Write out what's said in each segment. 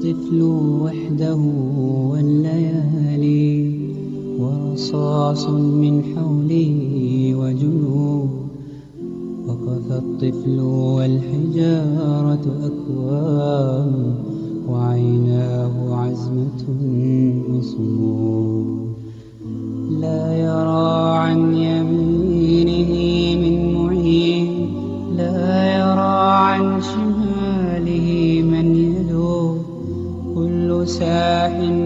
الطفل وحده والليالي ورصاص من حوله وجنود وقف الطفل والحجارة أكوام وعيناه عزمة مصمود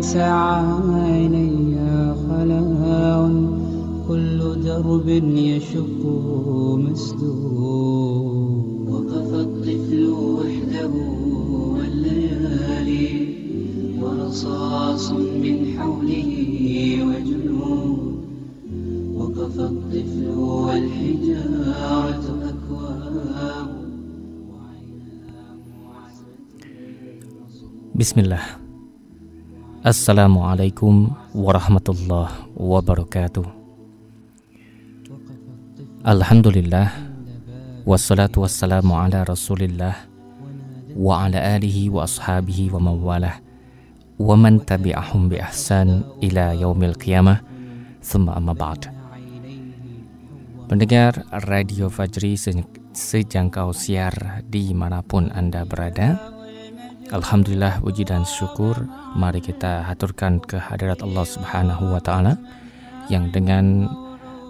سعى إلي خلاء كل درب يشق مسدود. وقف الطفل وحده والليالي. ورصاص من حوله وجنود. وقف الطفل والحجارة أكواب. Bismillah Assalamualaikum warahmatullahi wabarakatuh. Alhamdulillah Wassalatu wassalamu ala rasulillah Wa ala alihi wa ashabihi wa mawalah Wa man tabi'ahum bi ahsan ila yaumil qiyamah. Thumma amma ba'd. Pendengar Radio Fajri se- sejangkau siar di mana pun Anda berada Alhamdulillah puji dan syukur. Mari kita haturkan kehadirat Allah Subhanahu wa taala yang dengan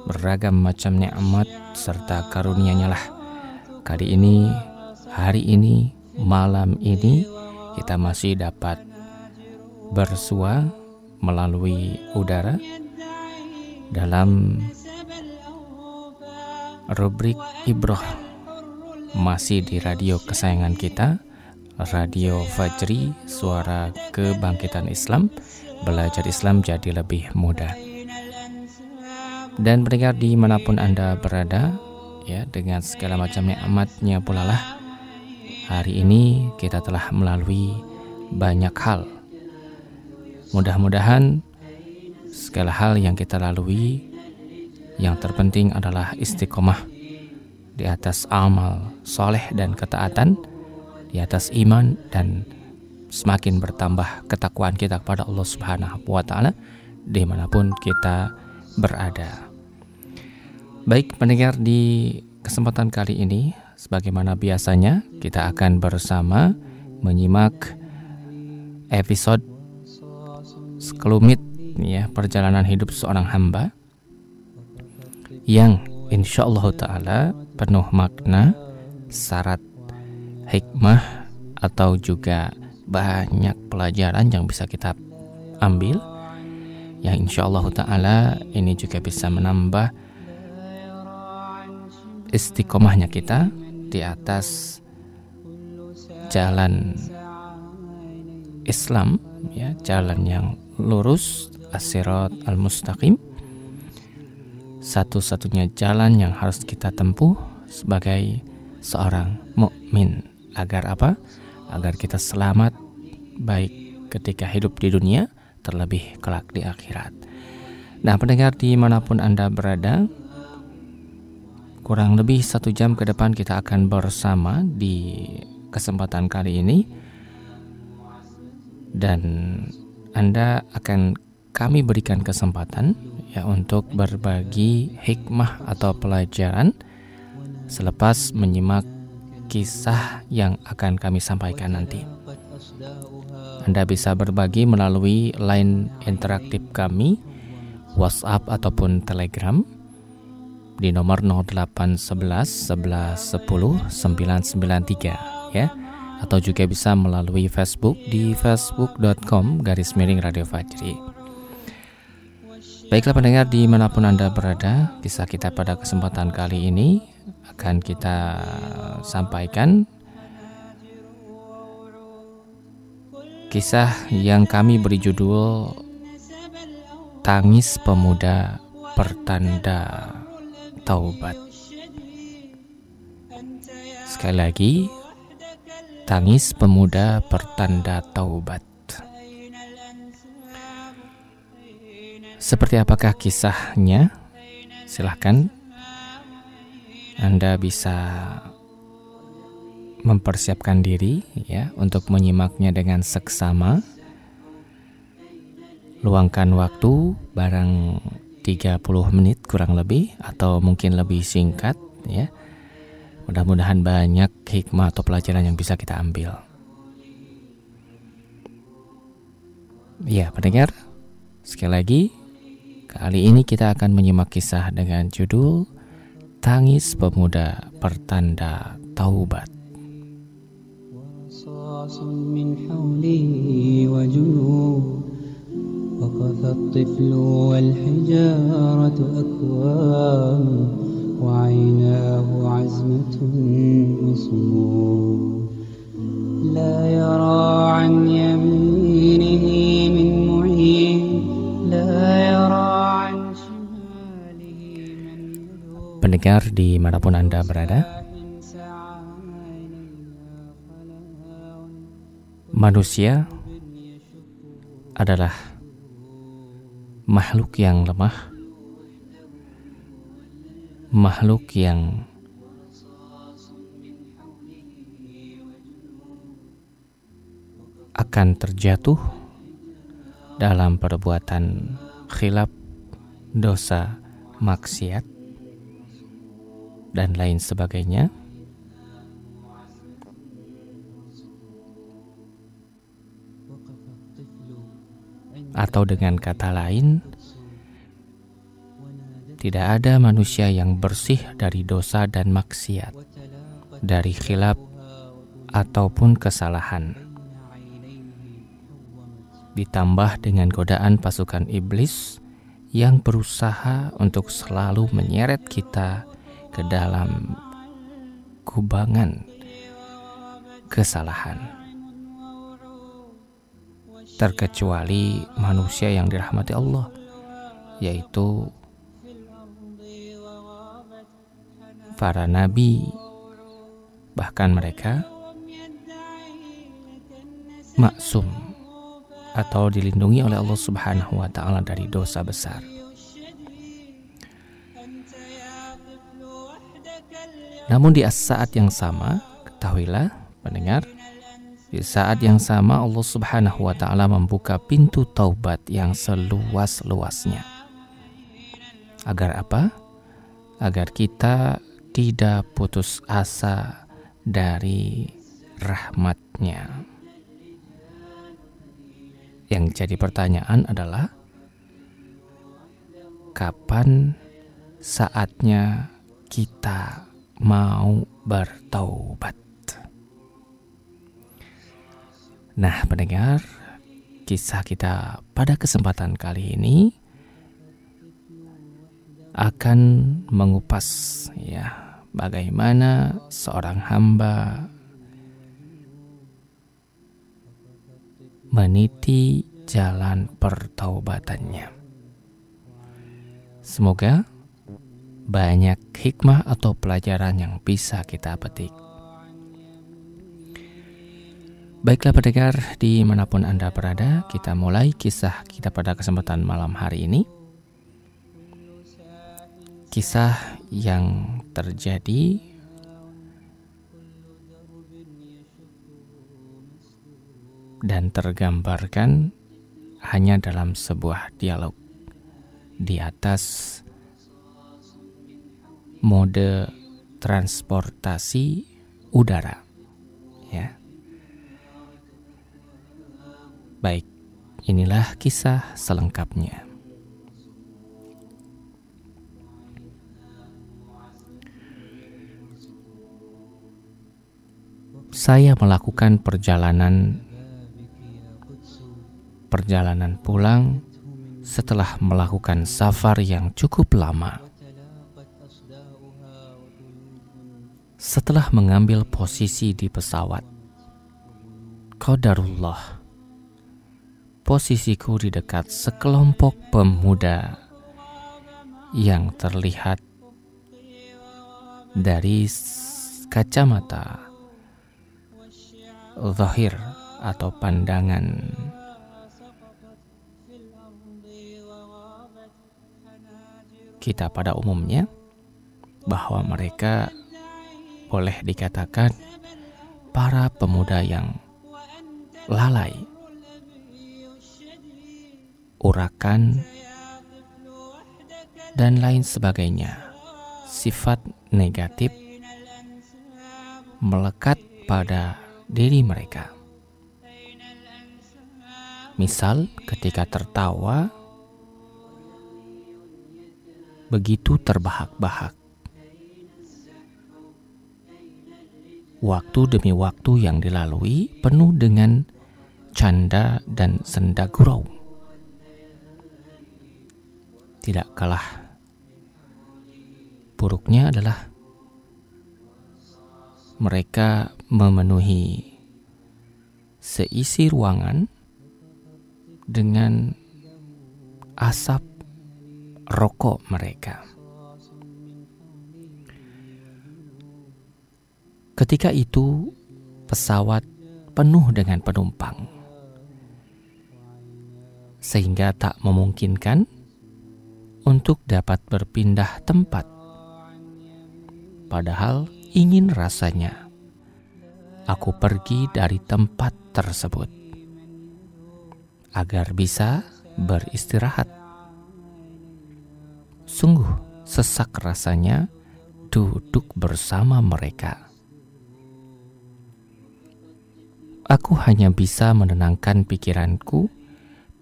beragam macam nikmat serta karunia-Nya lah. Kali ini hari ini malam ini kita masih dapat bersua melalui udara dalam rubrik Ibroh. Masih di radio kesayangan kita Radio Fajri, suara kebangkitan Islam, belajar Islam jadi lebih mudah. Dan pendengar di mana pun Anda berada, ya dengan segala macam nikmatnya pula lah, hari ini kita telah melalui banyak hal. Mudah-mudahan segala hal yang kita lalui, yang terpenting adalah istiqomah di atas amal soleh dan ketaatan, di atas iman dan semakin bertambah ketakwaan kita kepada Allah Subhanahu wa taala di mana pun kita berada. Baik pendengar di kesempatan kali ini sebagaimana biasanya kita akan bersama menyimak episode sekelumit ya perjalanan hidup seorang hamba yang insya Allah taala penuh makna syarat hikmah atau juga banyak pelajaran yang bisa kita ambil. Yang insya Allah Ta'ala ini juga bisa menambah istiqomahnya kita di atas jalan Islam ya jalan yang lurus asirat al-mustaqim. Satu-satunya jalan yang harus kita tempuh sebagai seorang mukmin agar apa? Agar kita selamat baik ketika hidup di dunia terlebih kelak di akhirat. Nah pendengar di mana pun anda berada, kurang lebih satu jam ke depan kita akan bersama di kesempatan kali ini dan anda akan kami berikan kesempatan ya untuk berbagi hikmah atau pelajaran selepas menyimak kisah yang akan kami sampaikan nanti. Anda bisa berbagi melalui line interaktif kami, WhatsApp ataupun Telegram di nomor 0811 11 10 993 ya atau juga bisa melalui Facebook di facebook.com garis miring Radio Fajri. Baiklah pendengar di mana pun Anda berada, kisah kita pada kesempatan kali ini akan kita sampaikan kisah yang kami beri judul Tangis Pemuda Pertanda Taubat. Sekali lagi, Tangis Pemuda Pertanda Taubat. Seperti apakah kisahnya? Silahkan anda bisa mempersiapkan diri ya untuk menyimaknya dengan seksama. Luangkan waktu barang 30 menit kurang lebih atau mungkin lebih singkat ya. Mudah-mudahan banyak hikmah atau pelajaran yang bisa kita ambil. Ya, pendengar, sekali lagi kali ini kita akan menyimak kisah dengan judul Tangis Pemuda Pertanda Taubat. وقف الطفل والحجارة أكوام وعيناه عزمة مصمود لا يرى عن يمينه من معين لا يرى Pendengar di mana pun Anda berada. Manusia adalah makhluk yang lemah, makhluk yang akan terjatuh dalam perbuatan khilaf, dosa, maksiat, dan lain sebagainya. Atau dengan kata lain, tidak ada manusia yang bersih dari dosa dan maksiat, dari khilaf ataupun kesalahan. Ditambah dengan godaan pasukan iblis yang berusaha untuk selalu menyeret kita ke dalam kubangan kesalahan terkecuali manusia yang dirahmati Allah yaitu para nabi bahkan mereka maksum atau dilindungi oleh Allah Subhanahu wa taala dari dosa besar. Namun di saat yang sama, ketahuilah pendengar di saat yang sama Allah Subhanahu wa taala membuka pintu taubat yang seluas-luasnya. Agar apa? Agar kita tidak putus asa dari rahmatnya. Yang jadi pertanyaan adalah kapan saatnya kita mau bertaubat? Nah, pendengar, kisah kita pada kesempatan kali ini akan mengupas ya bagaimana seorang hamba meniti jalan pertaubatannya. Semoga banyak hikmah atau pelajaran yang bisa kita petik Baiklah pendengar di mana pun Anda berada, kita mulai kisah kita pada kesempatan malam hari ini. Kisah yang terjadi dan tergambarkan hanya dalam sebuah dialog di atas mode transportasi udara ya Baik, inilah kisah selengkapnya. Saya melakukan perjalanan perjalanan pulang setelah melakukan safar yang cukup lama. Setelah mengambil posisi di pesawat, Qadarullah. Posisiku di dekat sekelompok pemuda yang terlihat dari kacamata zahir atau pandangan. Kita pada umumnya bahwa mereka boleh dikatakan para pemuda yang lalai, urakan, dan lain sebagainya. Sifat negatif melekat pada diri mereka. Misal, ketika tertawa, begitu terbahak-bahak. Waktu demi waktu yang dilalui penuh dengan canda dan senda gurau. Tidak kalah buruknya adalah mereka memenuhi seisi ruangan dengan asap rokok mereka. Ketika itu, pesawat penuh dengan penumpang, sehingga tak memungkinkan untuk dapat berpindah tempat. Padahal ingin rasanya aku pergi dari tempat tersebut agar bisa beristirahat. Sungguh sesak rasanya duduk bersama mereka. Aku hanya bisa menenangkan pikiranku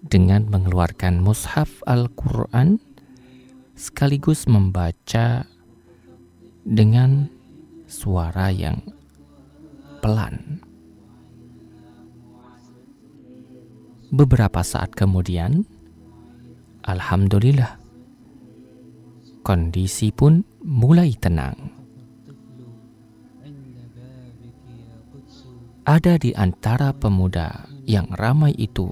dengan mengeluarkan mushaf Al-Quran sekaligus membaca dengan suara yang pelan. Beberapa saat kemudian, Alhamdulillah, kondisi pun mulai tenang. Ada di antara pemuda yang ramai itu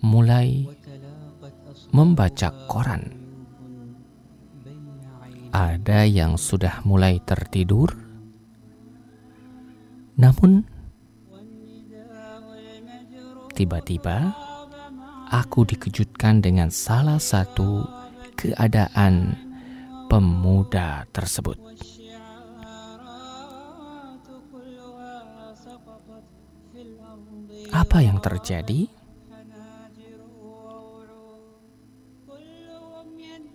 mulai membaca koran. Ada yang sudah mulai tertidur, namun tiba-tiba aku dikejutkan dengan salah satu keadaan pemuda tersebut. Apa yang terjadi?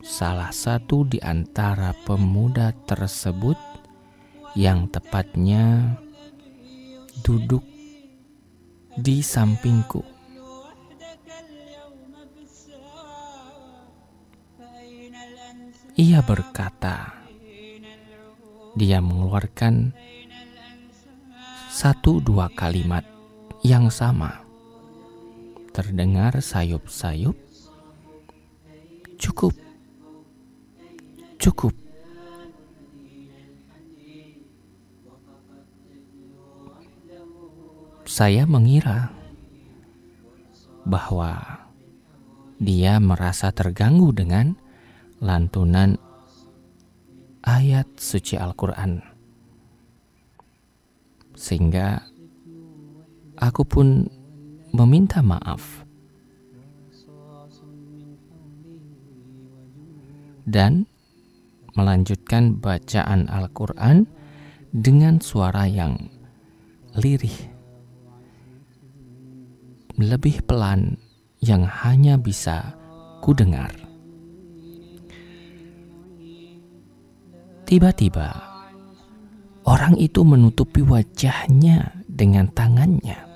Salah satu di antara pemuda tersebut yang tepatnya duduk di sampingku. Ia berkata, dia mengeluarkan satu dua kalimat yang sama. Terdengar sayup-sayup. Cukup. Cukup. Saya mengira bahwa dia merasa terganggu dengan lantunan ayat suci Al-Quran, sehingga aku pun meminta maaf. Dan melanjutkan bacaan Al-Quran dengan suara yang lirih, lebih pelan yang hanya bisa kudengar. Tiba-tiba, orang itu menutupi wajahnya dengan tangannya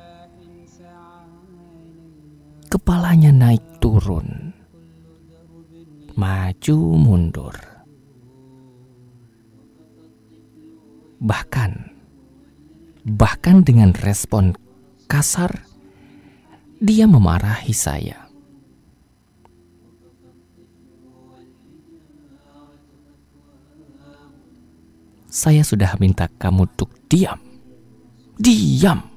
kepalanya naik turun, maju mundur. Bahkan, bahkan dengan respon kasar, dia memarahi saya. Saya sudah minta kamu untuk diam. Diam.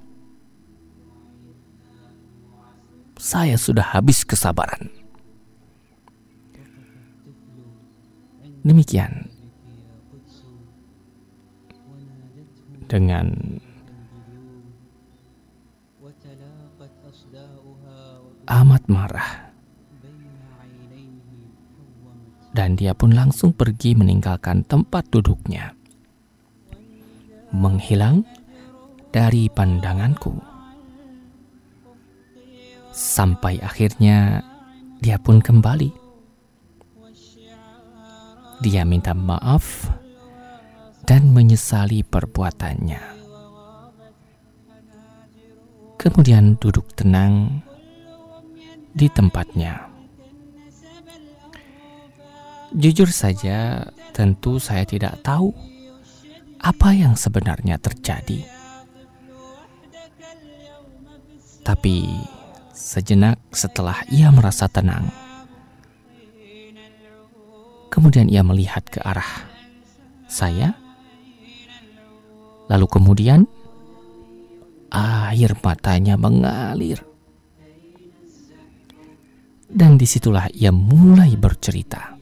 Saya sudah habis kesabaran. Demikian. Dengan amat marah. Dan dia pun langsung pergi meninggalkan tempat duduknya. Menghilang dari pandanganku. Sampai akhirnya dia pun kembali. Dia minta maaf dan menyesali perbuatannya. Kemudian duduk tenang di tempatnya. Jujur saja, tentu saya tidak tahu apa yang sebenarnya terjadi. Tapi sejenak setelah ia merasa tenang, kemudian ia melihat ke arah saya Lalu kemudian air matanya mengalir. Dan di situlah ia mulai bercerita.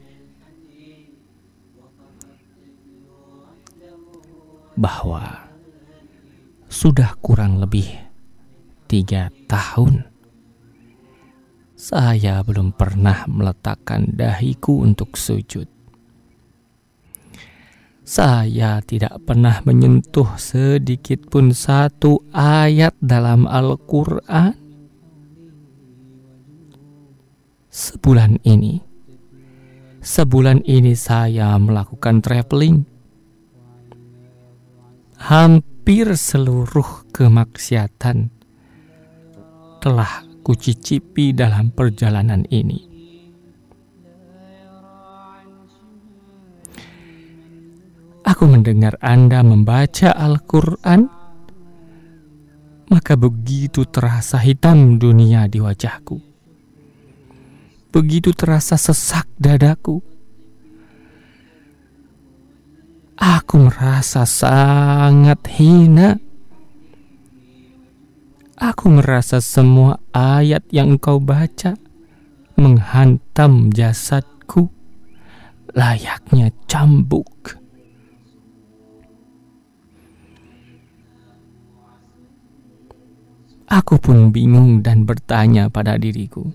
Bahwa sudah kurang lebih tiga tahun saya belum pernah meletakkan dahiku untuk sujud. Saya tidak pernah menyentuh sedikit pun satu ayat dalam Al-Quran. Sebulan ini, sebulan ini saya melakukan traveling. Hampir seluruh kemaksiatan telah kucicipi dalam perjalanan ini. Aku mendengar Anda membaca Al-Quran, maka begitu terasa hitam dunia di wajahku. Begitu terasa sesak dadaku. Aku merasa sangat hina. Aku merasa semua ayat yang engkau baca menghantam jasadku layaknya cambuk. Aku pun bingung dan bertanya pada diriku,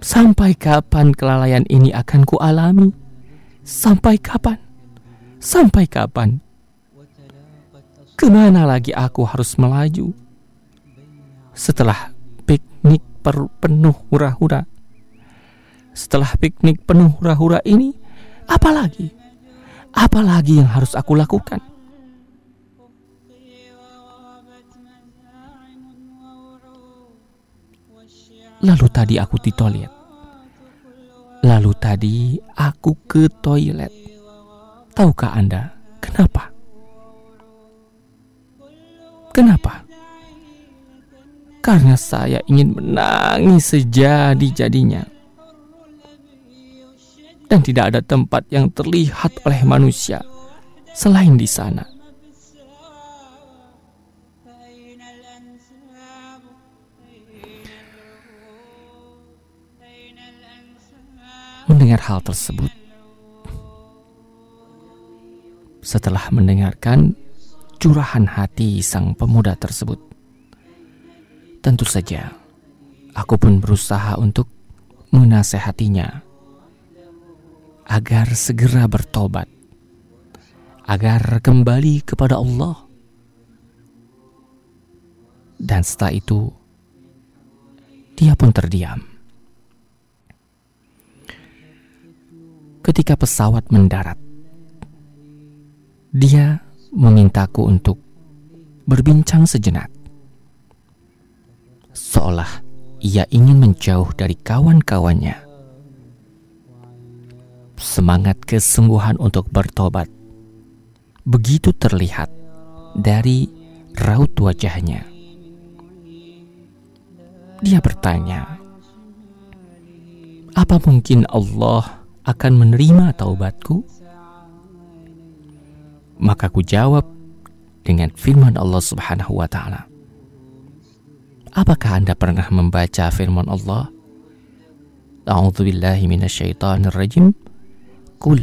sampai kapan kelalaian ini akan kualami? Sampai kapan? Sampai kapan? Ke mana lagi aku harus melaju? Setelah piknik penuh hura-hura, setelah piknik penuh hura-hura ini, apalagi? Apalagi yang harus aku lakukan? Lalu tadi aku di toilet. Lalu tadi aku ke toilet. Tahukah Anda kenapa? Kenapa? Karena saya ingin menangis sejadi-jadinya. Dan tidak ada tempat yang terlihat oleh manusia selain di sana. mendengar hal tersebut, setelah mendengarkan curahan hati sang pemuda tersebut, tentu saja aku pun berusaha untuk menasehatinya agar segera bertobat, agar kembali kepada Allah. Dan setelah itu, dia pun terdiam. ketika pesawat mendarat. Dia memintaku untuk berbincang sejenak. Seolah ia ingin menjauh dari kawan-kawannya. Semangat kesungguhan untuk bertobat begitu terlihat dari raut wajahnya. Dia bertanya, "Apa mungkin Allah?" akan menerima taubatku? Maka ku jawab dengan firman Allah Subhanahu wa taala. Apakah Anda pernah membaca firman Allah? A'udzu billahi minasyaitonir rajim. Qul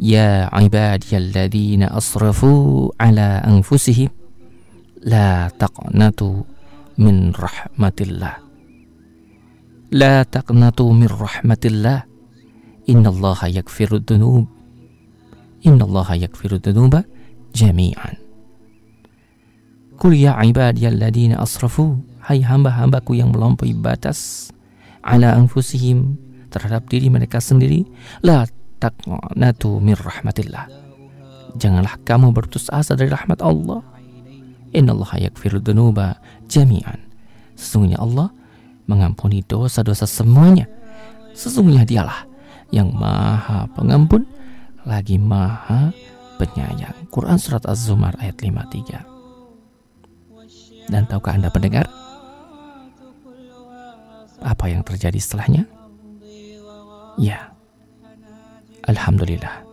ya ibadiyalladzina asrafu ala anfusihim la taqnatu min rahmatillah. La taqnatu min rahmatillah innallaha yakfiru dzunub innallaha yakfiru dzunuba jami'an. Kul ya ibadiyalladzina asrafu Hai hamba-hambaku yang melampaui batas Ala anfusihim Terhadap diri mereka sendiri La taqnatu min rahmatillah. Janganlah kamu berputus asa dari rahmat Allah. Innallaha yakfiru dunuba jami'an. Sesungguhnya Allah mengampuni dosa-dosa semuanya. Sesungguhnya dialah yang maha pengampun lagi maha penyayang. Quran Surat Az-Zumar ayat 53. Dan tahukah Anda pendengar? Apa yang terjadi setelahnya? Ya, Alhamdulillah.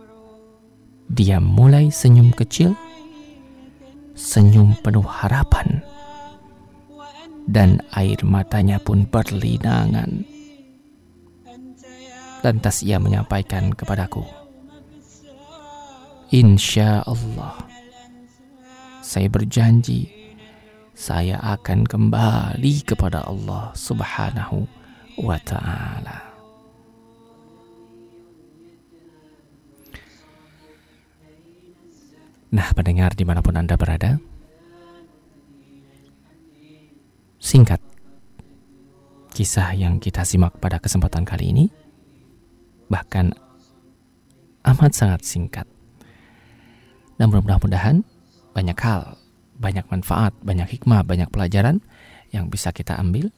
Dia mulai senyum kecil, senyum penuh harapan, dan air matanya pun berlinangan Lantas ia menyampaikan kepadaku, Insya Allah, saya berjanji saya akan kembali kepada Allah Subhanahu wa Ta'ala. Nah, pendengar di mana pun Anda berada, singkat kisah yang kita simak pada kesempatan kali ini bahkan amat sangat singkat. Dan mudah-mudahan banyak hal, banyak manfaat, banyak hikmah, banyak pelajaran yang bisa kita ambil,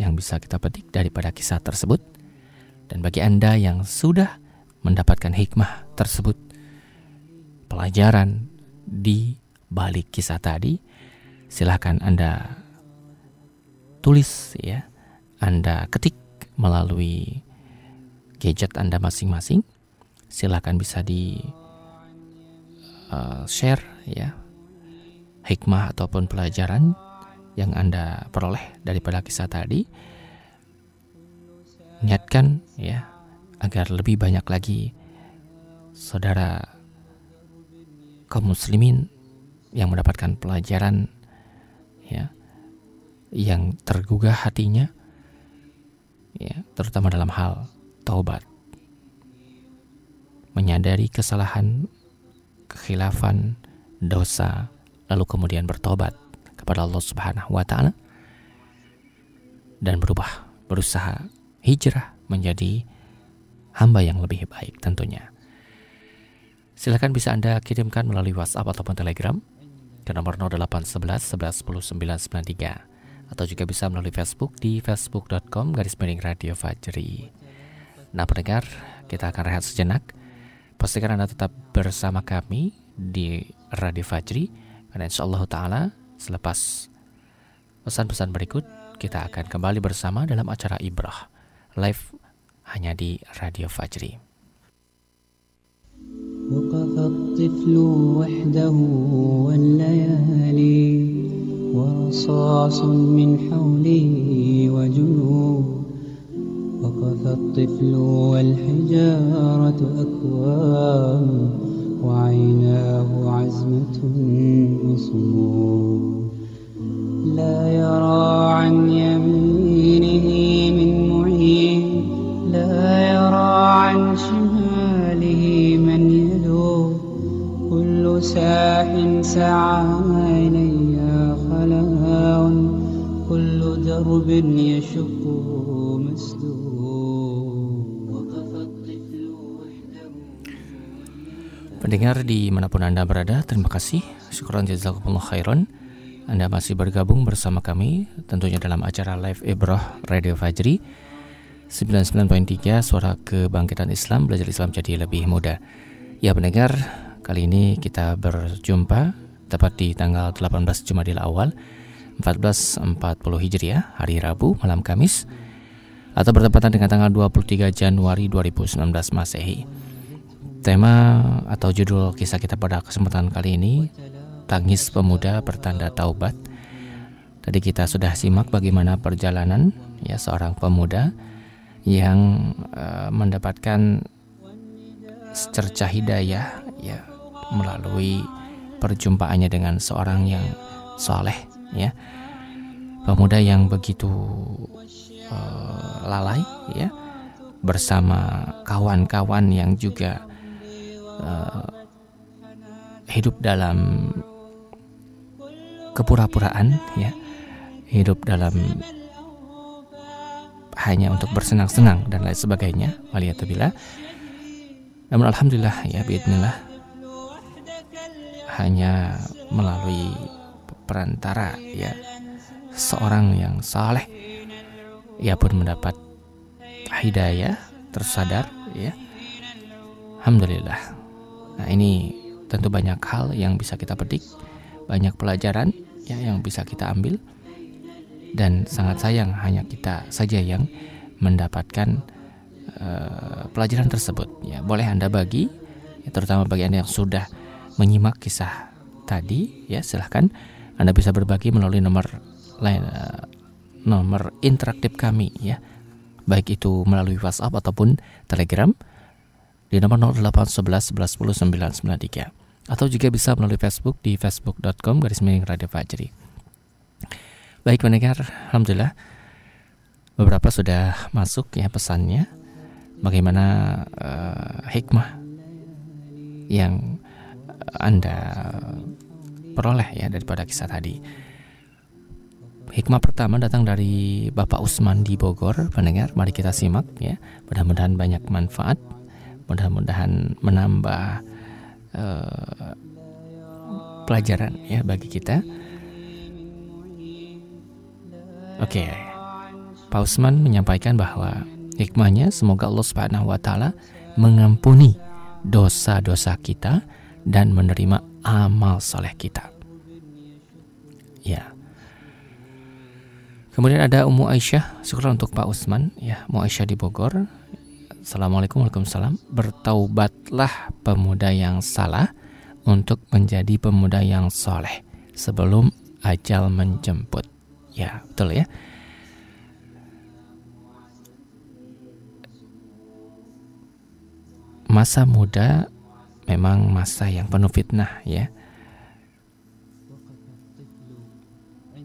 yang bisa kita petik daripada kisah tersebut. Dan bagi Anda yang sudah mendapatkan hikmah tersebut, pelajaran di balik kisah tadi, silahkan Anda tulis ya, Anda ketik melalui gadget Anda masing-masing. Silahkan bisa di uh, share ya hikmah ataupun pelajaran yang Anda peroleh daripada kisah tadi. Niatkan ya agar lebih banyak lagi saudara kaum muslimin yang mendapatkan pelajaran ya yang tergugah hatinya ya terutama dalam hal taubat. Menyadari kesalahan, kekhilafan, dosa, lalu kemudian bertobat kepada Allah Subhanahu wa taala dan berubah, berusaha hijrah menjadi hamba yang lebih baik tentunya. Silahkan bisa Anda kirimkan melalui WhatsApp ataupun Telegram ke nomor 0811 11 10 993 atau juga bisa melalui Facebook di facebook.com garis miring radio Fajri. Nah pendengar, kita akan rehat sejenak. Pastikan Anda tetap bersama kami di Radio Fajri. Karena insya Allah Ta'ala selepas pesan-pesan berikut, kita akan kembali bersama dalam acara Ibrah. Live hanya di Radio Fajri. وقف الطفل وحده والليالي ورصاص من حوله وجنوب وقف الطفل والحجارة أكوام وعيناه عزمة وصمود. لا يرى عن يمينه من معين. لا يرى عن شماله من يدعو كل ساح سعى إلي خلاء. كل درب يشق Pendengar di mana pun Anda berada, terima kasih. Syukuran jazakumullah khairan. Anda masih bergabung bersama kami tentunya dalam acara Live Ibrah Radio Fajri 99.3 Suara Kebangkitan Islam Belajar Islam jadi lebih mudah. Ya pendengar, kali ini kita berjumpa tepat di tanggal 18 Jumadil Awal 1440 Hijriah, hari Rabu, malam Kamis atau bertepatan dengan tanggal 23 Januari 2019 Masehi. Tema atau judul kisah kita pada kesempatan kali ini Tangis Pemuda Pertanda Taubat. Tadi kita sudah simak bagaimana perjalanan ya seorang pemuda yang uh, mendapatkan secerca hidayah ya melalui perjumpaannya dengan seorang yang soleh ya pemuda yang begitu uh, lalai ya bersama kawan-kawan yang juga uh, hidup dalam kepura-puraan ya. Hidup dalam hanya untuk bersenang-senang dan lain sebagainya. Waliyatubillah. Namun alhamdulillah ya bismillah hanya melalui perantara ya seorang yang saleh ia pun mendapat hidayah tersadar ya. Alhamdulillah nah ini tentu banyak hal yang bisa kita petik banyak pelajaran ya yang bisa kita ambil. Dan sangat sayang hanya kita saja yang mendapatkan uh, pelajaran tersebut. Ya boleh anda bagi ya, terutama bagi anda yang sudah menyimak kisah tadi ya silahkan. Anda bisa berbagi melalui nomor lain uh, nomor interaktif kami ya. Baik itu melalui WhatsApp ataupun Telegram di nomor 0811 11 10 993 atau juga bisa melalui Facebook di facebook.com garis miring Radio Fajri. Baik mendengar, Alhamdulillah beberapa sudah masuk ya pesannya bagaimana uh, hikmah yang Anda peroleh ya daripada kisah tadi. Hikmah pertama datang dari Bapak Usman di Bogor, pendengar. Mari kita simak ya. Mudah-mudahan banyak manfaat, mudah-mudahan menambah uh, pelajaran ya bagi kita. Oke. Okay. Pak Usman menyampaikan bahwa hikmahnya semoga Allah Subhanahu wa taala mengampuni dosa-dosa kita dan menerima amal soleh kita. Ya. Kemudian ada Ummu Aisyah, syukur untuk Pak Usman, ya, Ummu Aisyah di Bogor. Assalamualaikum warahmatullahi Bertaubatlah pemuda yang salah untuk menjadi pemuda yang soleh sebelum ajal menjemput. Ya, betul ya. Masa muda memang masa yang penuh fitnah ya.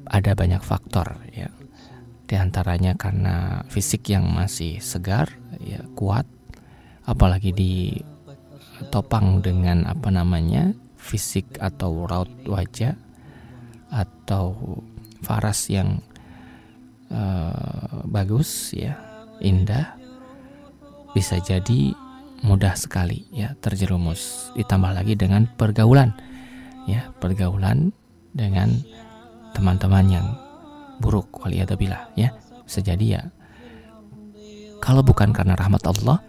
Ada banyak faktor ya. Di antaranya karena fisik yang masih segar, ya kuat, apalagi di topang dengan apa namanya fisik atau raut wajah atau faras yang uh, bagus ya indah bisa jadi mudah sekali ya terjerumus. Ditambah lagi dengan pergaulan ya pergaulan dengan teman-teman yang buruk waliyadzubillah ya. Bisa jadi ya. Kalau bukan karena rahmat Allah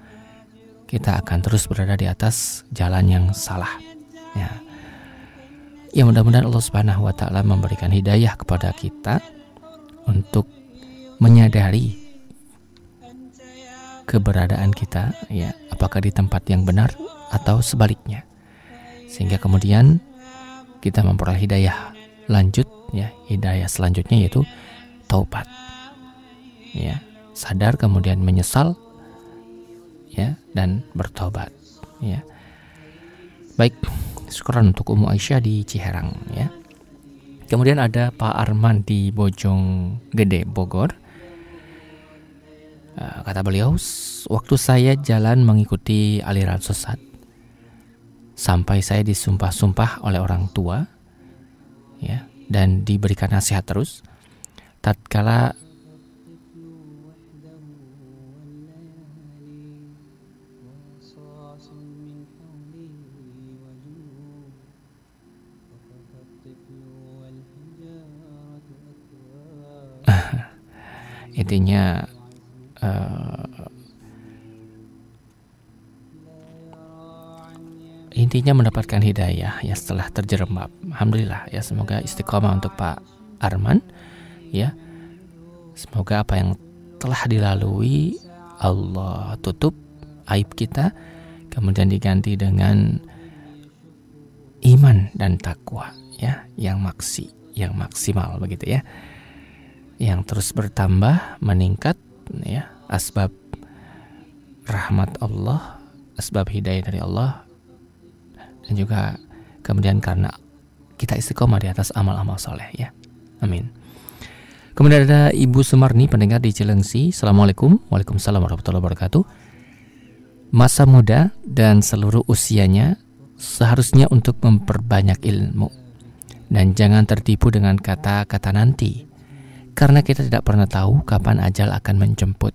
kita akan terus berada di atas jalan yang salah ya. Ya mudah-mudahan Allah Subhanahu wa taala memberikan hidayah kepada kita untuk menyadari keberadaan kita ya. Apakah di tempat yang benar atau sebaliknya. Sehingga kemudian kita memperoleh hidayah lanjut ya, hidayah selanjutnya yaitu taubat. Ya, sadar kemudian menyesal ya dan bertobat ya. Baik, syukuran untuk Umu Aisyah di Ciherang ya. Kemudian ada Pak Arman di Bojong Gede Bogor. Eh, kata beliau, waktu saya jalan mengikuti aliran sesat, sampai saya disumpah-sumpah oleh orang tua, ya, dan diberikan nasihat terus. Tatkala intinya uh, intinya mendapatkan hidayah ya setelah terjerembab. Alhamdulillah ya semoga istiqomah untuk Pak Arman ya. Semoga apa yang telah dilalui Allah tutup aib kita kemudian diganti dengan iman dan takwa ya yang maksi yang maksimal begitu ya yang terus bertambah, meningkat ya, asbab rahmat Allah, asbab hidayah dari Allah dan juga kemudian karena kita istiqomah di atas amal-amal soleh ya. Amin. Kemudian ada Ibu Sumarni pendengar di Cilengsi. Assalamualaikum. Waalaikumsalam warahmatullahi wabarakatuh. Masa muda dan seluruh usianya seharusnya untuk memperbanyak ilmu dan jangan tertipu dengan kata-kata nanti karena kita tidak pernah tahu kapan ajal akan menjemput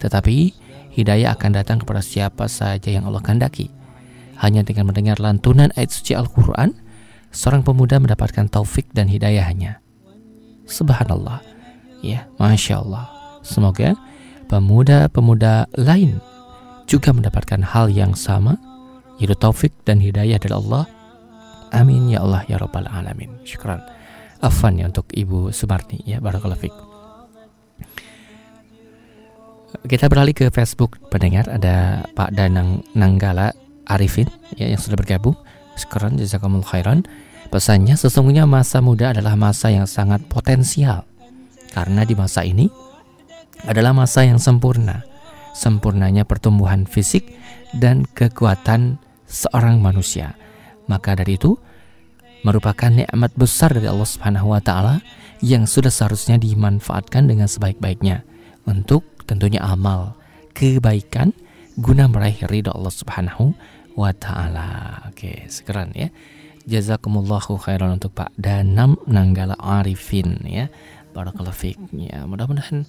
tetapi hidayah akan datang kepada siapa saja yang Allah kehendaki hanya dengan mendengar lantunan ayat suci Al-Quran seorang pemuda mendapatkan taufik dan hidayahnya. Subhanallah. Ya masya Allah. Semoga pemuda-pemuda lain juga mendapatkan hal yang sama yaitu taufik dan hidayah dari Allah. Amin ya Allah ya rabbal alamin. Syukran. Afan ya untuk Ibu Sumarni. Ya barakallahu fik. Kita beralih ke Facebook pendengar. Ada Pak Danang Nanggala Arifin ya yang sudah bergabung. Sekarang jazakumul khairan. Pesannya sesungguhnya masa muda adalah masa yang sangat potensial. Karena di masa ini adalah masa yang sempurna. Sempurnanya pertumbuhan fisik dan kekuatan seorang manusia. Maka dari itu merupakan nikmat besar dari Allah Subhanahu wa taala yang sudah seharusnya dimanfaatkan dengan sebaik-baiknya. Untuk tentunya amal kebaikan guna meraih ridha Allah Subhanahu wa taala. Oke, sekarang ya. Jazakumullahu khairan untuk Pak Danam Nanggala Arifin ya. Barakallahu fiik. Ya, mudah-mudahan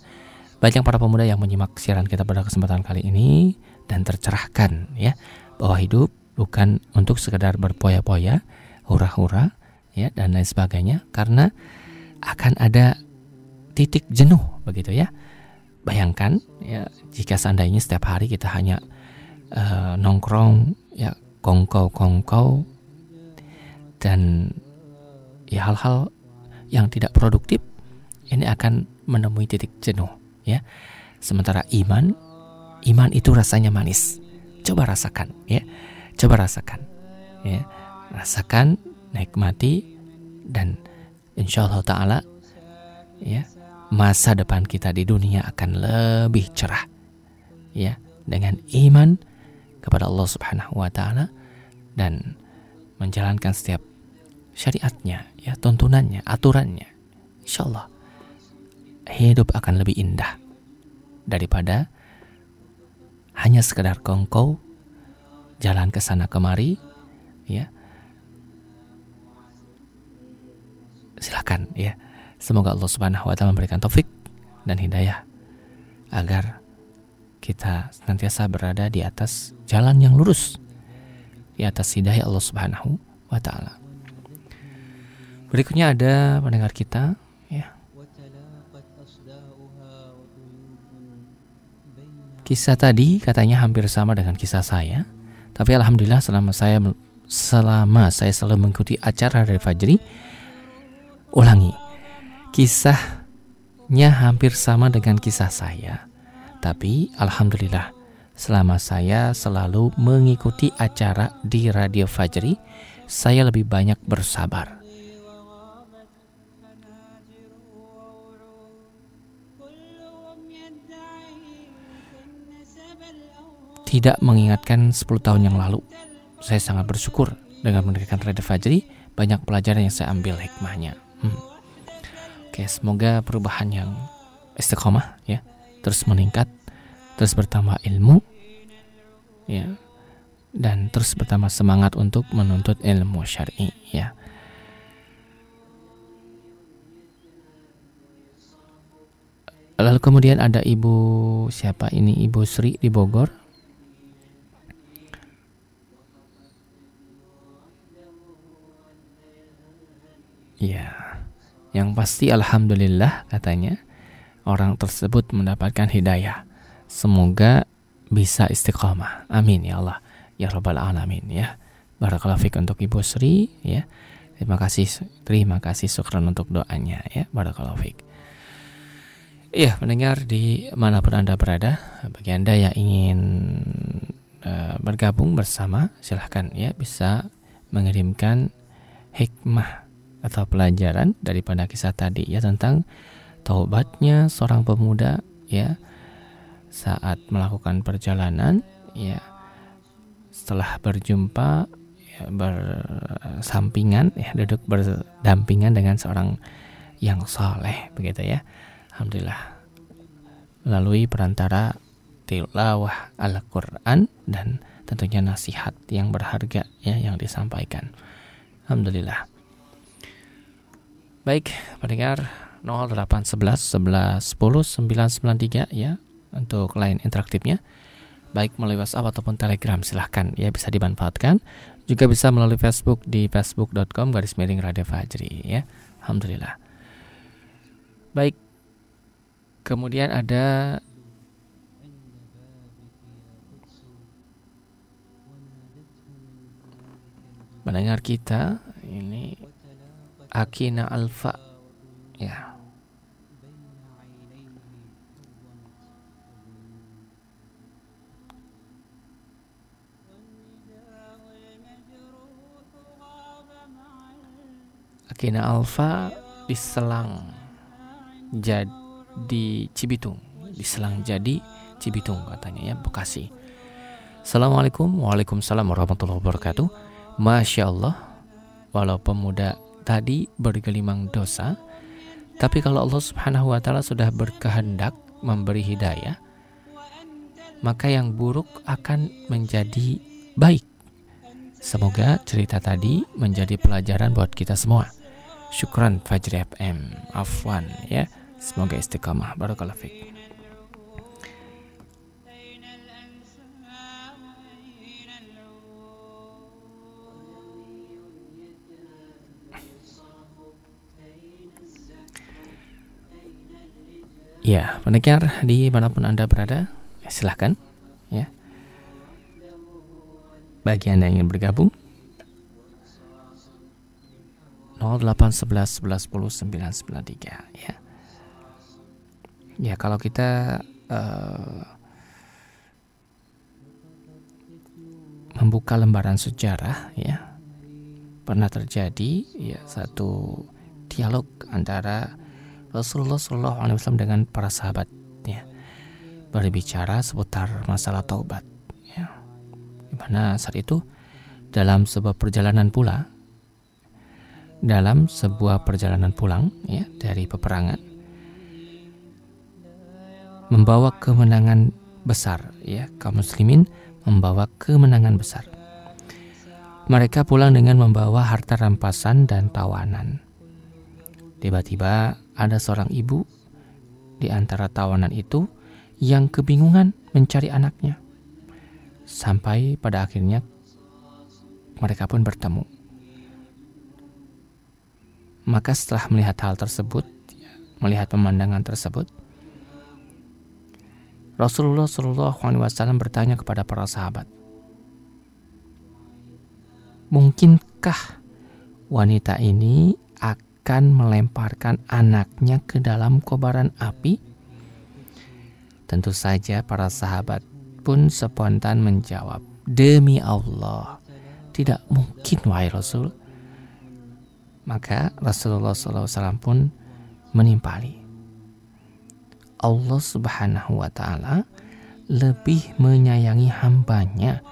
banyak para pemuda yang menyimak siaran kita pada kesempatan kali ini dan tercerahkan ya bahwa hidup bukan untuk sekedar berpoya-poya, hura-hura ya dan lain sebagainya karena akan ada titik jenuh begitu ya. Bayangkan ya jika seandainya setiap hari kita hanya uh, nongkrong ya kongkow-kongkow dan ya hal-hal yang tidak produktif ini akan menemui titik jenuh ya. Sementara iman, iman itu rasanya manis. Coba rasakan ya. Coba rasakan ya. Rasakan, nikmati dan insya Allah taala ya masa depan kita di dunia akan lebih cerah ya dengan iman kepada Allah Subhanahu wa taala dan menjalankan setiap syariatnya ya tuntunannya aturannya insyaallah hidup akan lebih indah daripada hanya sekedar kongkow jalan ke sana kemari ya. Silakan ya. Semoga Allah Subhanahu wa taala memberikan taufik dan hidayah agar kita senantiasa berada di atas jalan yang lurus di atas hidayah Allah Subhanahu wa taala. Berikutnya ada pendengar kita Kisah tadi katanya hampir sama dengan kisah saya, tapi alhamdulillah selama saya selama saya selalu mengikuti acara dari Fajri, ulangi. Kisahnya hampir sama dengan kisah saya. Tapi alhamdulillah selama saya selalu mengikuti acara di Radio Fajri, saya lebih banyak bersabar tidak mengingatkan 10 tahun yang lalu. Saya sangat bersyukur dengan mendirikan Radio Fajri, banyak pelajaran yang saya ambil hikmahnya. Hmm. Oke, semoga perubahan yang istiqomah ya, terus meningkat, terus bertambah ilmu ya dan terus bertambah semangat untuk menuntut ilmu syar'i ya. Lalu kemudian ada ibu siapa ini? Ibu Sri di Bogor. Ya, yang pasti alhamdulillah katanya orang tersebut mendapatkan hidayah. Semoga bisa istiqamah. Amin ya Allah. Ya Rabbal Alamin ya. Barakallahu untuk Ibu Sri ya. Terima kasih terima kasih syukran untuk doanya ya. Barakallahu. Iya, mendengar di mana pun Anda berada, bagi Anda yang ingin uh, bergabung bersama, silahkan ya bisa mengirimkan hikmah atau pelajaran daripada kisah tadi ya tentang taubatnya seorang pemuda ya saat melakukan perjalanan ya setelah berjumpa ya, bersampingan ya duduk berdampingan dengan seorang yang soleh begitu ya. Alhamdulillah. Melalui perantara tilawah Al-Quran dan tentunya nasihat yang berharga ya yang disampaikan. Alhamdulillah. Baik, pendengar 0811 11 10 993 ya untuk line interaktifnya. Baik melalui WhatsApp ataupun Telegram silahkan. Ya bisa dimanfaatkan. Juga bisa melalui Facebook di facebook.com garis miring Radio Fajri ya. Alhamdulillah. Baik. Kemudian ada mendengar kita ini Akina Alfa. Ya Akina Alfa diselang jadi Cibitung. Diselang jadi Cibitung katanya ya Bekasi. Assalamualaikum Waalaikumsalam warahmatullahi wabarakatuh. Masya Allah Walaupun muda tadi bergelimang dosa Tapi kalau Allah subhanahu wa ta'ala sudah berkehendak memberi hidayah Maka yang buruk akan menjadi baik. Semoga cerita tadi menjadi pelajaran buat kita semua Syukran Fajri FM. Afwan ya. Semoga istiqamah. Barakallahu fiik. Ya, pendengar di mana pun Anda berada, silahkan ya. Bagi Anda yang ingin bergabung, 0811 11 10 993 ya. Ya kalau kita uh, membuka lembaran sejarah ya pernah terjadi ya satu dialog antara Rasulullah SAW dengan para sahabat ya berbicara seputar masalah taubat ya di mana saat itu dalam sebuah perjalanan pula dalam sebuah perjalanan pulang ya dari peperangan membawa kemenangan besar ya kaum muslimin membawa kemenangan besar. Mereka pulang dengan membawa harta rampasan dan tawanan. Tiba-tiba ada seorang ibu di antara tawanan itu yang kebingungan mencari anaknya. Sampai pada akhirnya mereka pun bertemu maka setelah melihat hal tersebut, melihat pemandangan tersebut, Rasulullah Shallallahu Alaihi Wasallam bertanya kepada para sahabat, mungkinkah wanita ini akan melemparkan anaknya ke dalam kobaran api? Tentu saja para sahabat pun spontan menjawab, demi Allah, tidak mungkin wahai Rasul. Maka Rasulullah SAW pun menimpali. Allah Subhanahu wa Ta'ala lebih menyayangi hambanya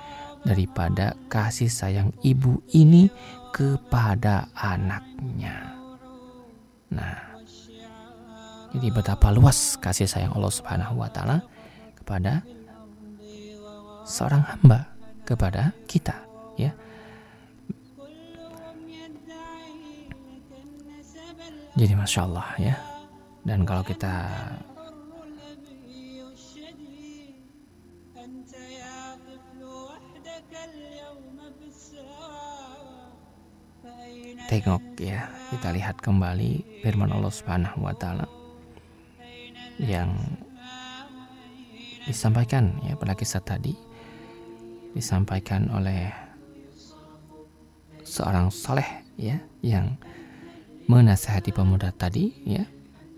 daripada kasih sayang ibu ini kepada anaknya. Nah, jadi betapa luas kasih sayang Allah Subhanahu wa taala kepada seorang hamba kepada kita, ya. Jadi masya Allah ya. Dan kalau kita tengok ya, kita lihat kembali firman Allah Subhanahu wa taala yang disampaikan ya pada kisah tadi disampaikan oleh seorang soleh ya yang menasihati pemuda tadi ya.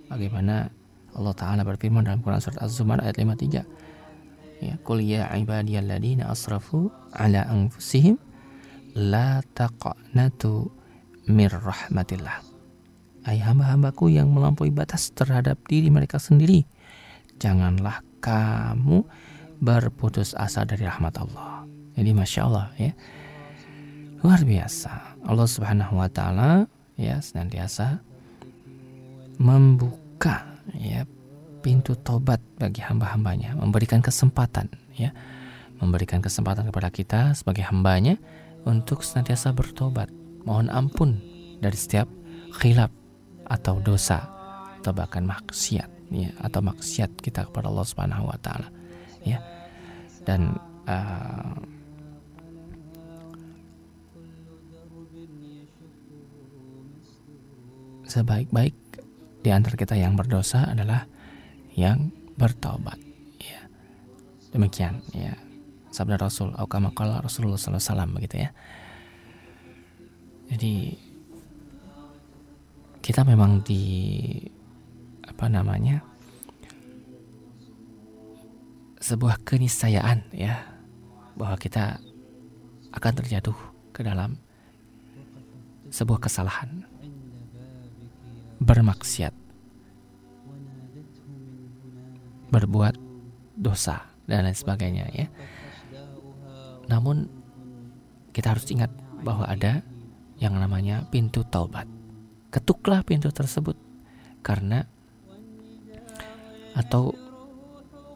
Bagaimana Allah taala berfirman dalam Quran surat Az-Zumar ayat 53 ya qul ya ibadiyalladzina asrafu ala anfusihim la taqnatu mir rahmatillah. Hai hamba-hambaku yang melampaui batas terhadap diri mereka sendiri janganlah kamu berputus asa dari rahmat Allah. Jadi masya Allah ya. Luar biasa. Allah subhanahu wa taala ya senantiasa membuka ya pintu tobat bagi hamba-hambanya, memberikan kesempatan ya, memberikan kesempatan kepada kita sebagai hambanya untuk senantiasa bertobat, mohon ampun dari setiap khilaf atau dosa atau bahkan maksiat ya atau maksiat kita kepada Allah Subhanahu wa taala ya. Dan uh, sebaik-baik di antara kita yang berdosa adalah yang bertobat. Ya. Demikian ya. Sabda Rasul atau Rasulullah SAW begitu ya. Jadi kita memang di apa namanya sebuah keniscayaan ya bahwa kita akan terjatuh ke dalam sebuah kesalahan bermaksiat. Berbuat dosa dan lain sebagainya ya. Namun kita harus ingat bahwa ada yang namanya pintu taubat. Ketuklah pintu tersebut karena atau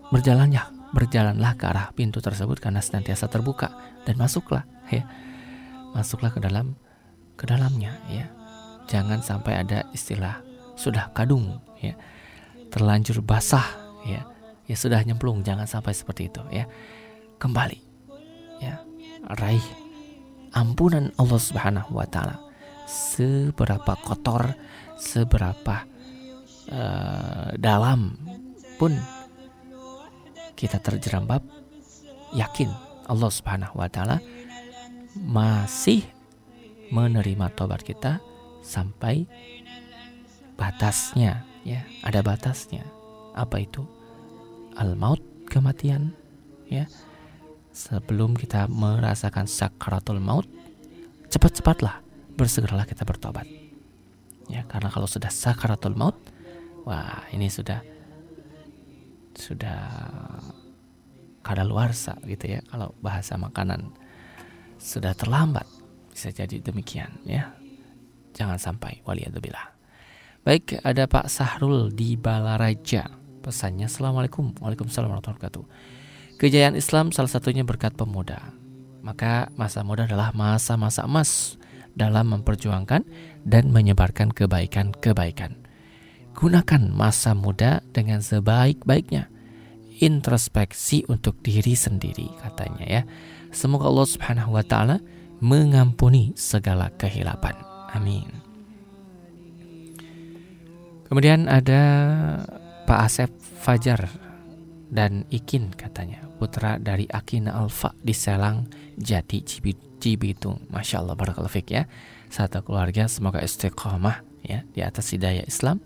berjalannya berjalanlah ke arah pintu tersebut karena senantiasa terbuka dan masuklah ya. Masuklah ke dalam ke dalamnya ya jangan sampai ada istilah sudah kadung ya. Terlanjur basah ya. Ya sudah nyemplung jangan sampai seperti itu ya. Kembali ya. Raih ampunan Allah Subhanahu wa taala. Seberapa kotor seberapa uh, dalam pun kita terjerambab yakin Allah Subhanahu wa taala masih menerima tobat kita sampai batasnya ya ada batasnya. Apa itu? Al maut kematian ya. Sebelum kita merasakan sakaratul maut cepat-cepatlah bersegeralah kita bertobat. Ya karena kalau sudah sakaratul maut wah ini sudah sudah kada luarsa gitu ya kalau bahasa makanan sudah terlambat bisa jadi demikian ya jangan sampai waliyadzubillah baik ada Pak Sahrul di Balaraja pesannya Assalamualaikum Waalaikumsalam warahmatullahi wabarakatuh kejayaan Islam salah satunya berkat pemuda maka masa muda adalah masa-masa emas dalam memperjuangkan dan menyebarkan kebaikan-kebaikan. Gunakan masa muda dengan sebaik-baiknya. Introspeksi untuk diri sendiri katanya ya. Semoga Allah Subhanahu wa taala mengampuni segala kehilapan. Amin. Kemudian ada Pak Asep Fajar dan Ikin katanya putra dari Akina Alfa di Selang Jati Cibitung. Masya Allah, barakallahu fik ya. Satu keluarga semoga istiqomah ya di atas hidayah Islam.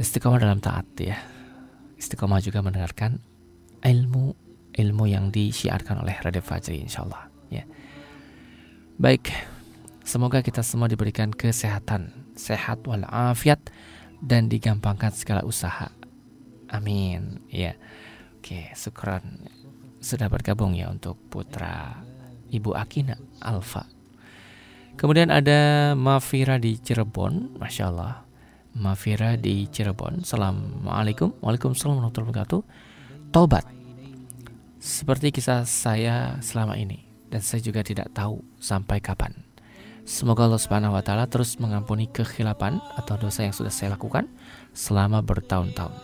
Istiqomah dalam taat ya. Istiqomah juga mendengarkan ilmu ilmu yang disiarkan oleh Radio Fajri Allah ya. Baik, semoga kita semua diberikan kesehatan, sehat walafiat dan digampangkan segala usaha. Amin. Ya. Oke, syukran sudah bergabung ya untuk putra Ibu Akina Alfa. Kemudian ada Mafira di Cirebon, masya Allah. Mafira di Cirebon. Assalamualaikum, waalaikumsalam warahmatullahi wabarakatuh. Tobat. Seperti kisah saya selama ini dan saya juga tidak tahu sampai kapan. Semoga Allah Subhanahu wa taala terus mengampuni kekhilapan atau dosa yang sudah saya lakukan selama bertahun-tahun.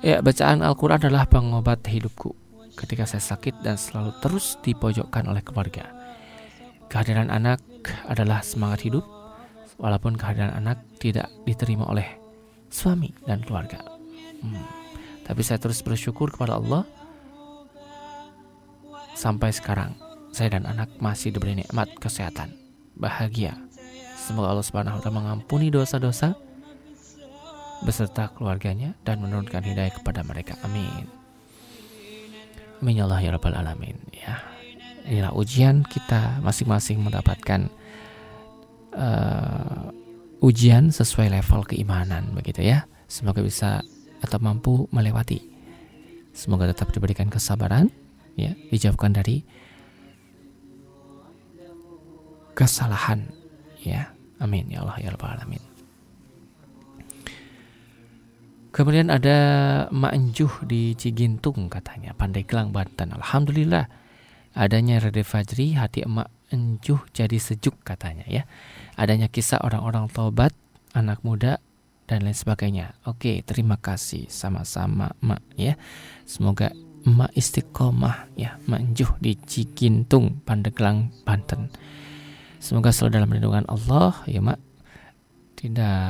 Ya, bacaan Al-Quran adalah pengobat hidupku ketika saya sakit dan selalu terus dipojokkan oleh keluarga. Kehadiran anak adalah semangat hidup, walaupun kehadiran anak tidak diterima oleh suami dan keluarga. Hmm. Tapi saya terus bersyukur kepada Allah sampai sekarang saya dan anak masih diberi nikmat kesehatan, bahagia. Semoga Allah Subhanahu wa taala mengampuni dosa-dosa beserta keluarganya dan menurunkan hidayah kepada mereka. Amin. Amin ya Allah ya Rabbal Alamin. Ya, inilah ujian kita masing-masing mendapatkan uh, ujian sesuai level keimanan begitu ya. Semoga bisa atau mampu melewati. Semoga tetap diberikan kesabaran, ya, dijauhkan dari kesalahan, ya. Amin ya Allah ya Rabbal Alamin. Kemudian ada Mak Enjuh di Cigintung katanya, Pandeglang, Banten. Alhamdulillah adanya Rede Fajri, hati emak enjuh jadi sejuk katanya ya. Adanya kisah orang-orang tobat, anak muda dan lain sebagainya. Oke, terima kasih sama-sama Mak ya. Semoga Mak istiqomah ya, manjuh di Cikintung, Pandeglang, Banten. Semoga selalu dalam lindungan Allah ya Mak. Tidak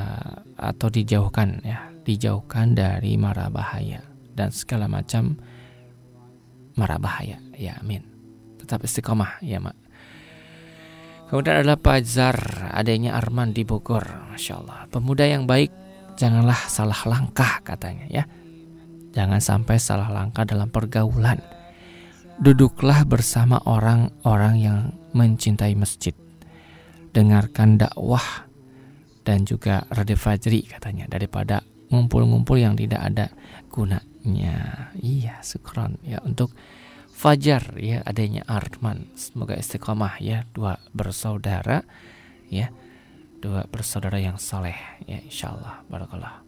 atau dijauhkan ya, dijauhkan dari mara bahaya dan segala macam mara bahaya. Ya, amin. Tetap istiqomah ya Mak. Kemudian adalah Pajar, adanya Arman di Bogor, Masya Allah. Pemuda yang baik, janganlah salah langkah katanya ya. Jangan sampai salah langkah dalam pergaulan. Duduklah bersama orang-orang yang mencintai masjid. Dengarkan dakwah dan juga Rade Fajri katanya daripada ngumpul-ngumpul yang tidak ada gunanya. Iya, syukron ya untuk Fajar ya adanya Arman semoga istiqomah ya dua bersaudara ya dua bersaudara yang saleh ya insyaallah barakallah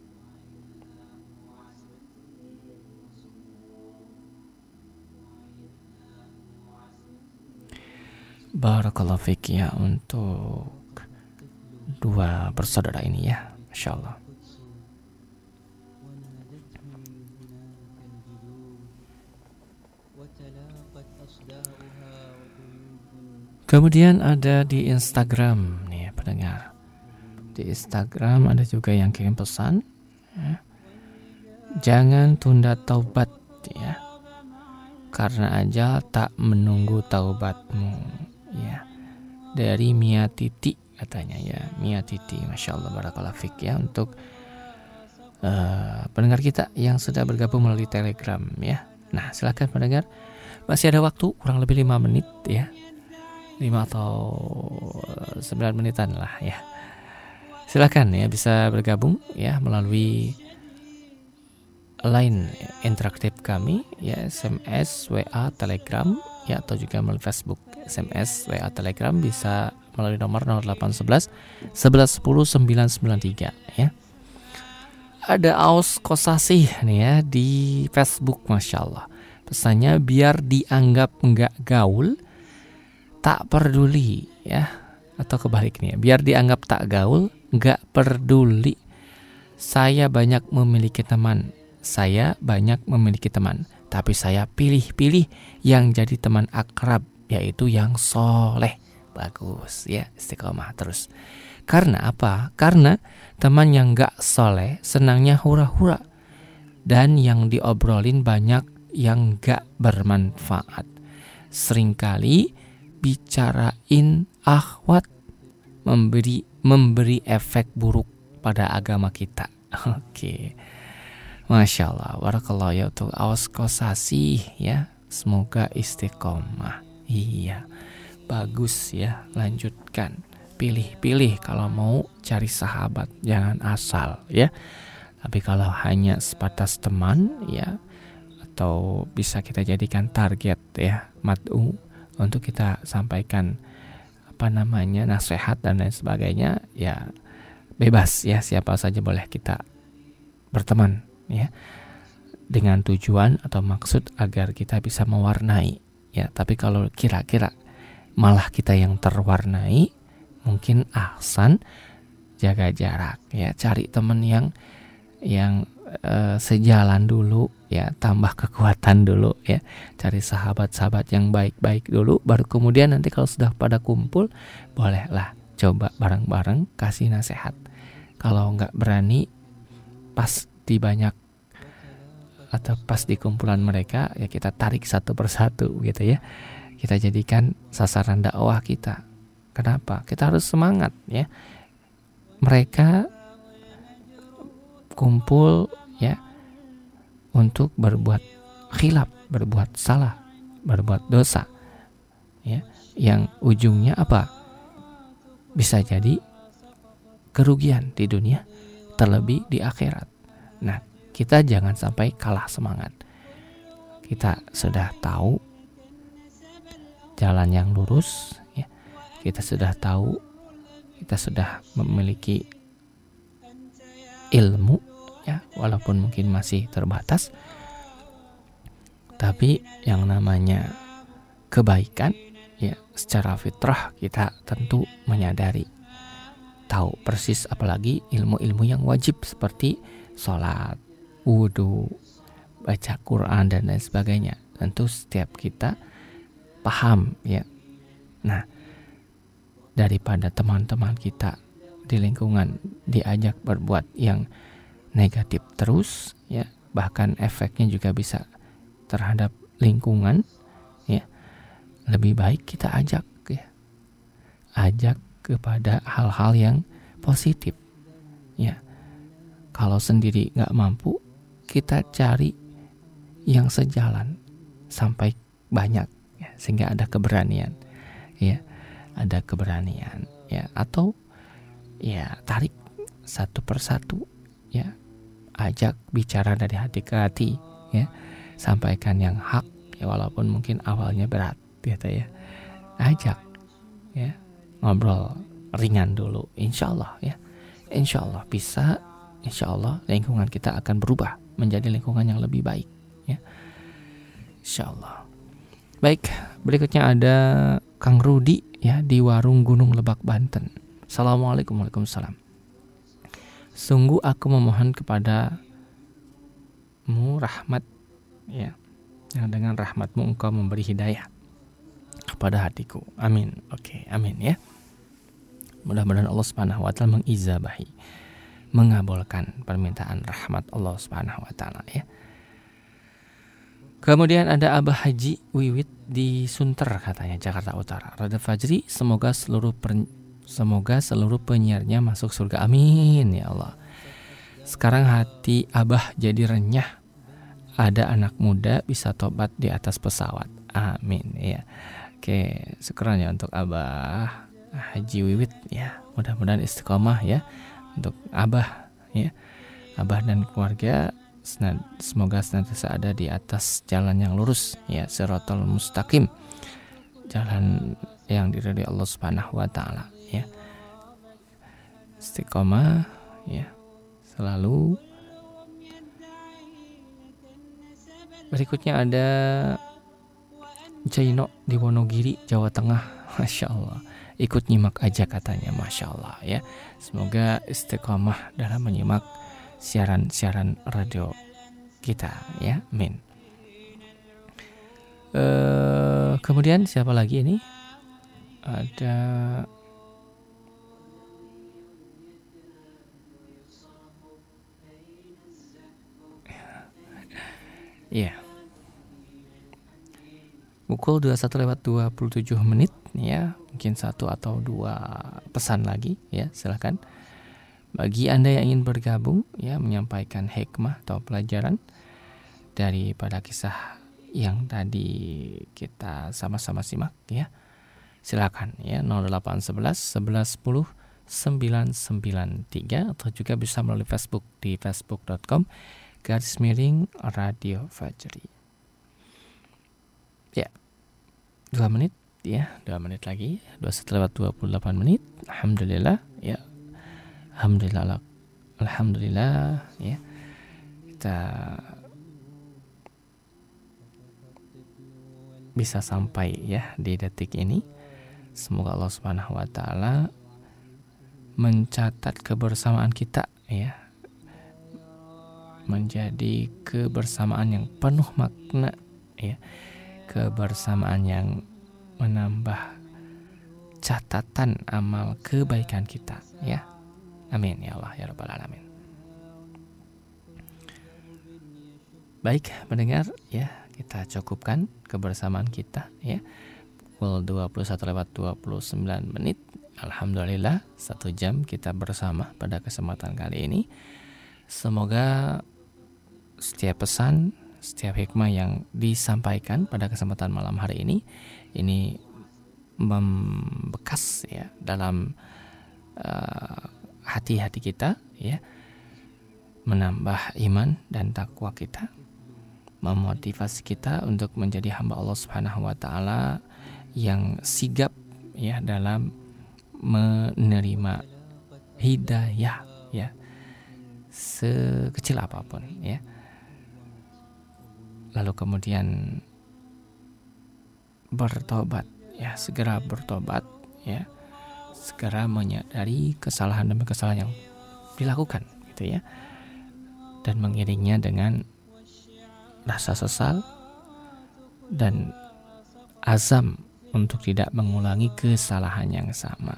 Barakallah fik ya untuk dua bersaudara ini ya insyaallah Kemudian ada di Instagram nih pendengar. Di Instagram ada juga yang kirim pesan. Ya. Jangan tunda taubat ya. Karena ajal tak menunggu taubatmu ya. Dari Mia Titi katanya ya. Mia Titi Masya Allah Barakallah Fik ya untuk uh, pendengar kita yang sudah bergabung melalui Telegram ya. Nah silakan pendengar masih ada waktu kurang lebih lima menit ya 5 atau 9 eh, menitan lah ya. Silakan ya bisa bergabung ya melalui line interaktif kami ya SMS, WA, Telegram ya atau juga melalui Facebook. SMS, WA, Telegram bisa melalui nomor 0811 1110 993 ya. Ada aus kosasih nih ya di Facebook Masya Allah. Pesannya biar dianggap nggak gaul, tak peduli ya atau kebaliknya biar dianggap tak gaul nggak peduli saya banyak memiliki teman saya banyak memiliki teman tapi saya pilih-pilih yang jadi teman akrab yaitu yang soleh bagus ya istiqomah terus karena apa karena teman yang nggak soleh senangnya hura-hura dan yang diobrolin banyak yang nggak bermanfaat sering kali bicarain akhwat memberi memberi efek buruk pada agama kita. Oke. Okay. Masya Allah, warakallah ya untuk awas kosasi ya. Semoga istiqomah. Iya, bagus ya. Lanjutkan. Pilih-pilih kalau mau cari sahabat, jangan asal ya. Tapi kalau hanya sebatas teman ya, atau bisa kita jadikan target ya, madu untuk kita sampaikan apa namanya nasihat dan lain sebagainya ya bebas ya siapa saja boleh kita berteman ya dengan tujuan atau maksud agar kita bisa mewarnai ya tapi kalau kira-kira malah kita yang terwarnai mungkin ahsan jaga jarak ya. Cari teman yang yang uh, sejalan dulu ya. Tambah kekuatan dulu ya. Cari sahabat-sahabat yang baik-baik dulu baru kemudian nanti kalau sudah pada kumpul bolehlah coba bareng-bareng kasih nasihat. Kalau nggak berani pas di banyak atau pas di kumpulan mereka ya kita tarik satu persatu gitu ya kita jadikan sasaran dakwah kita kenapa kita harus semangat ya mereka kumpul ya untuk berbuat khilaf, berbuat salah, berbuat dosa. Ya, yang ujungnya apa? Bisa jadi kerugian di dunia, terlebih di akhirat. Nah, kita jangan sampai kalah semangat. Kita sudah tahu jalan yang lurus, ya. Kita sudah tahu, kita sudah memiliki ilmu ya walaupun mungkin masih terbatas tapi yang namanya kebaikan ya secara fitrah kita tentu menyadari tahu persis apalagi ilmu-ilmu yang wajib seperti sholat, wudhu, baca Quran dan lain sebagainya. Tentu setiap kita paham ya. Nah, daripada teman-teman kita di lingkungan diajak berbuat yang negatif terus ya, bahkan efeknya juga bisa terhadap lingkungan ya. Lebih baik kita ajak ya. Ajak kepada hal-hal yang positif ya. Kalau sendiri nggak mampu, kita cari yang sejalan sampai banyak ya, sehingga ada keberanian ya ada keberanian ya atau ya tarik satu persatu ya ajak bicara dari hati ke hati ya sampaikan yang hak ya walaupun mungkin awalnya berat gitu ya. Ajak ya ngobrol ringan dulu insya Allah ya insya Allah bisa insya Allah lingkungan kita akan berubah menjadi lingkungan yang lebih baik ya. Insya Allah baik berikutnya ada Kang Rudi ya di warung Gunung Lebak Banten. Assalamualaikum Waalaikumsalam sungguh aku memohon kepada mu rahmat ya. Yang dengan rahmatmu engkau memberi hidayah kepada hatiku. Amin. Oke amin ya. Mudah-mudahan Allah subhanahu wa ta'ala mengizabahi mengabulkan permintaan rahmat Allah subhanahu wa ta'ala ya Kemudian ada Abah Haji Wiwit di Sunter katanya Jakarta Utara. Rada Fajri semoga seluruh per, semoga seluruh penyiarnya masuk surga. Amin ya Allah. Sekarang hati Abah jadi renyah. Ada anak muda bisa tobat di atas pesawat. Amin ya. Oke, syukuran ya untuk Abah Haji Wiwit ya. Mudah-mudahan istiqomah ya untuk Abah ya. Abah dan keluarga semoga senantiasa ada di atas jalan yang lurus ya siratal mustaqim. Jalan yang diridhoi Allah Subhanahu wa taala ya. Istiqomah ya selalu. Berikutnya ada Jaino di Wonogiri Jawa Tengah. Masya Allah ikut nyimak aja katanya Masya Allah ya. Semoga istiqomah dalam menyimak siaran-siaran radio kita ya. Min uh, kemudian siapa lagi ini? Ada Iya. Yeah. Pukul 21 lewat 27 menit ya, mungkin satu atau dua pesan lagi ya, silahkan. Bagi Anda yang ingin bergabung ya menyampaikan hikmah atau pelajaran daripada kisah yang tadi kita sama-sama simak ya. Silakan ya 0811 1110 993 atau juga bisa melalui Facebook di facebook.com garis miring Radio Fajri. Ya, dua menit ya, dua menit lagi, dua setelah 28 menit. Alhamdulillah ya. Alhamdulillah alhamdulillah ya. Kita bisa sampai ya di detik ini. Semoga Allah Subhanahu wa taala mencatat kebersamaan kita ya. Menjadi kebersamaan yang penuh makna ya. Kebersamaan yang menambah catatan amal kebaikan kita ya Amin ya Allah ya Rabbal Alamin. Baik, mendengar ya, kita cukupkan kebersamaan kita ya. Pukul 21 lewat 29 menit. Alhamdulillah satu jam kita bersama pada kesempatan kali ini. Semoga setiap pesan, setiap hikmah yang disampaikan pada kesempatan malam hari ini ini membekas ya dalam uh, hati-hati kita ya. Menambah iman dan takwa kita. Memotivasi kita untuk menjadi hamba Allah Subhanahu wa taala yang sigap ya dalam menerima hidayah ya sekecil apa pun ya. Lalu kemudian bertobat ya segera bertobat ya. Segera menyadari kesalahan demi kesalahan yang dilakukan gitu ya. Dan mengiringnya dengan rasa sesal dan azam untuk tidak mengulangi kesalahan yang sama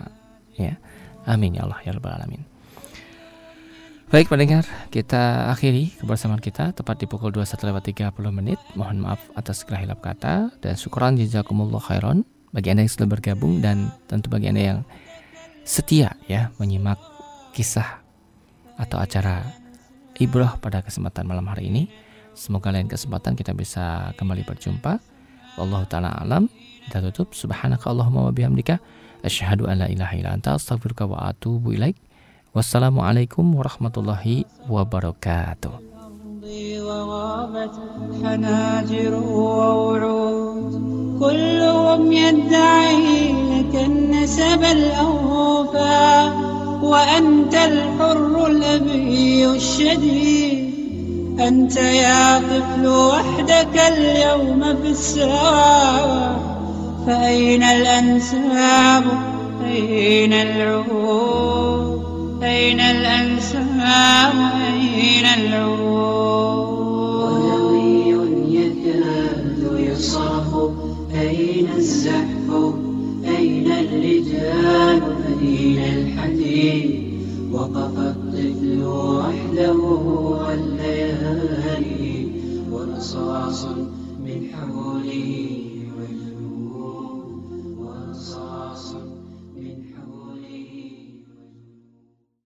ya. Amin ya Allah ya rabbal alamin Baik pendengar, kita akhiri kebersamaan kita tepat di pukul 21.30 menit. Mohon maaf atas segala hilap kata dan syukuran jazakumullah khairan bagi Anda yang sudah bergabung dan tentu bagi Anda yang setia ya menyimak kisah atau acara ibrah pada kesempatan malam hari ini. Semoga lain kesempatan kita bisa kembali berjumpa. Allah taala alam. Kita tutup subhanaka Allahumma wa bihamdika asyhadu an la ilaha illa anta astaghfiruka wa atubu ilaik. Wassalamualaikum warahmatullahi wabarakatuh. حناجر ووعود كلهم يدعي لك النسب الأوفى وأنت الحر الأبي الشديد. أنت يا طفل وحدك اليوم في الساعة فأين الأنساب؟ أين العهود أين الأنساب أين العهود ودوي يكاد يصرخ أين الزحف أين الرجال أين الحديد. وقف الطفل وحده والليالي. ورصاص من حوله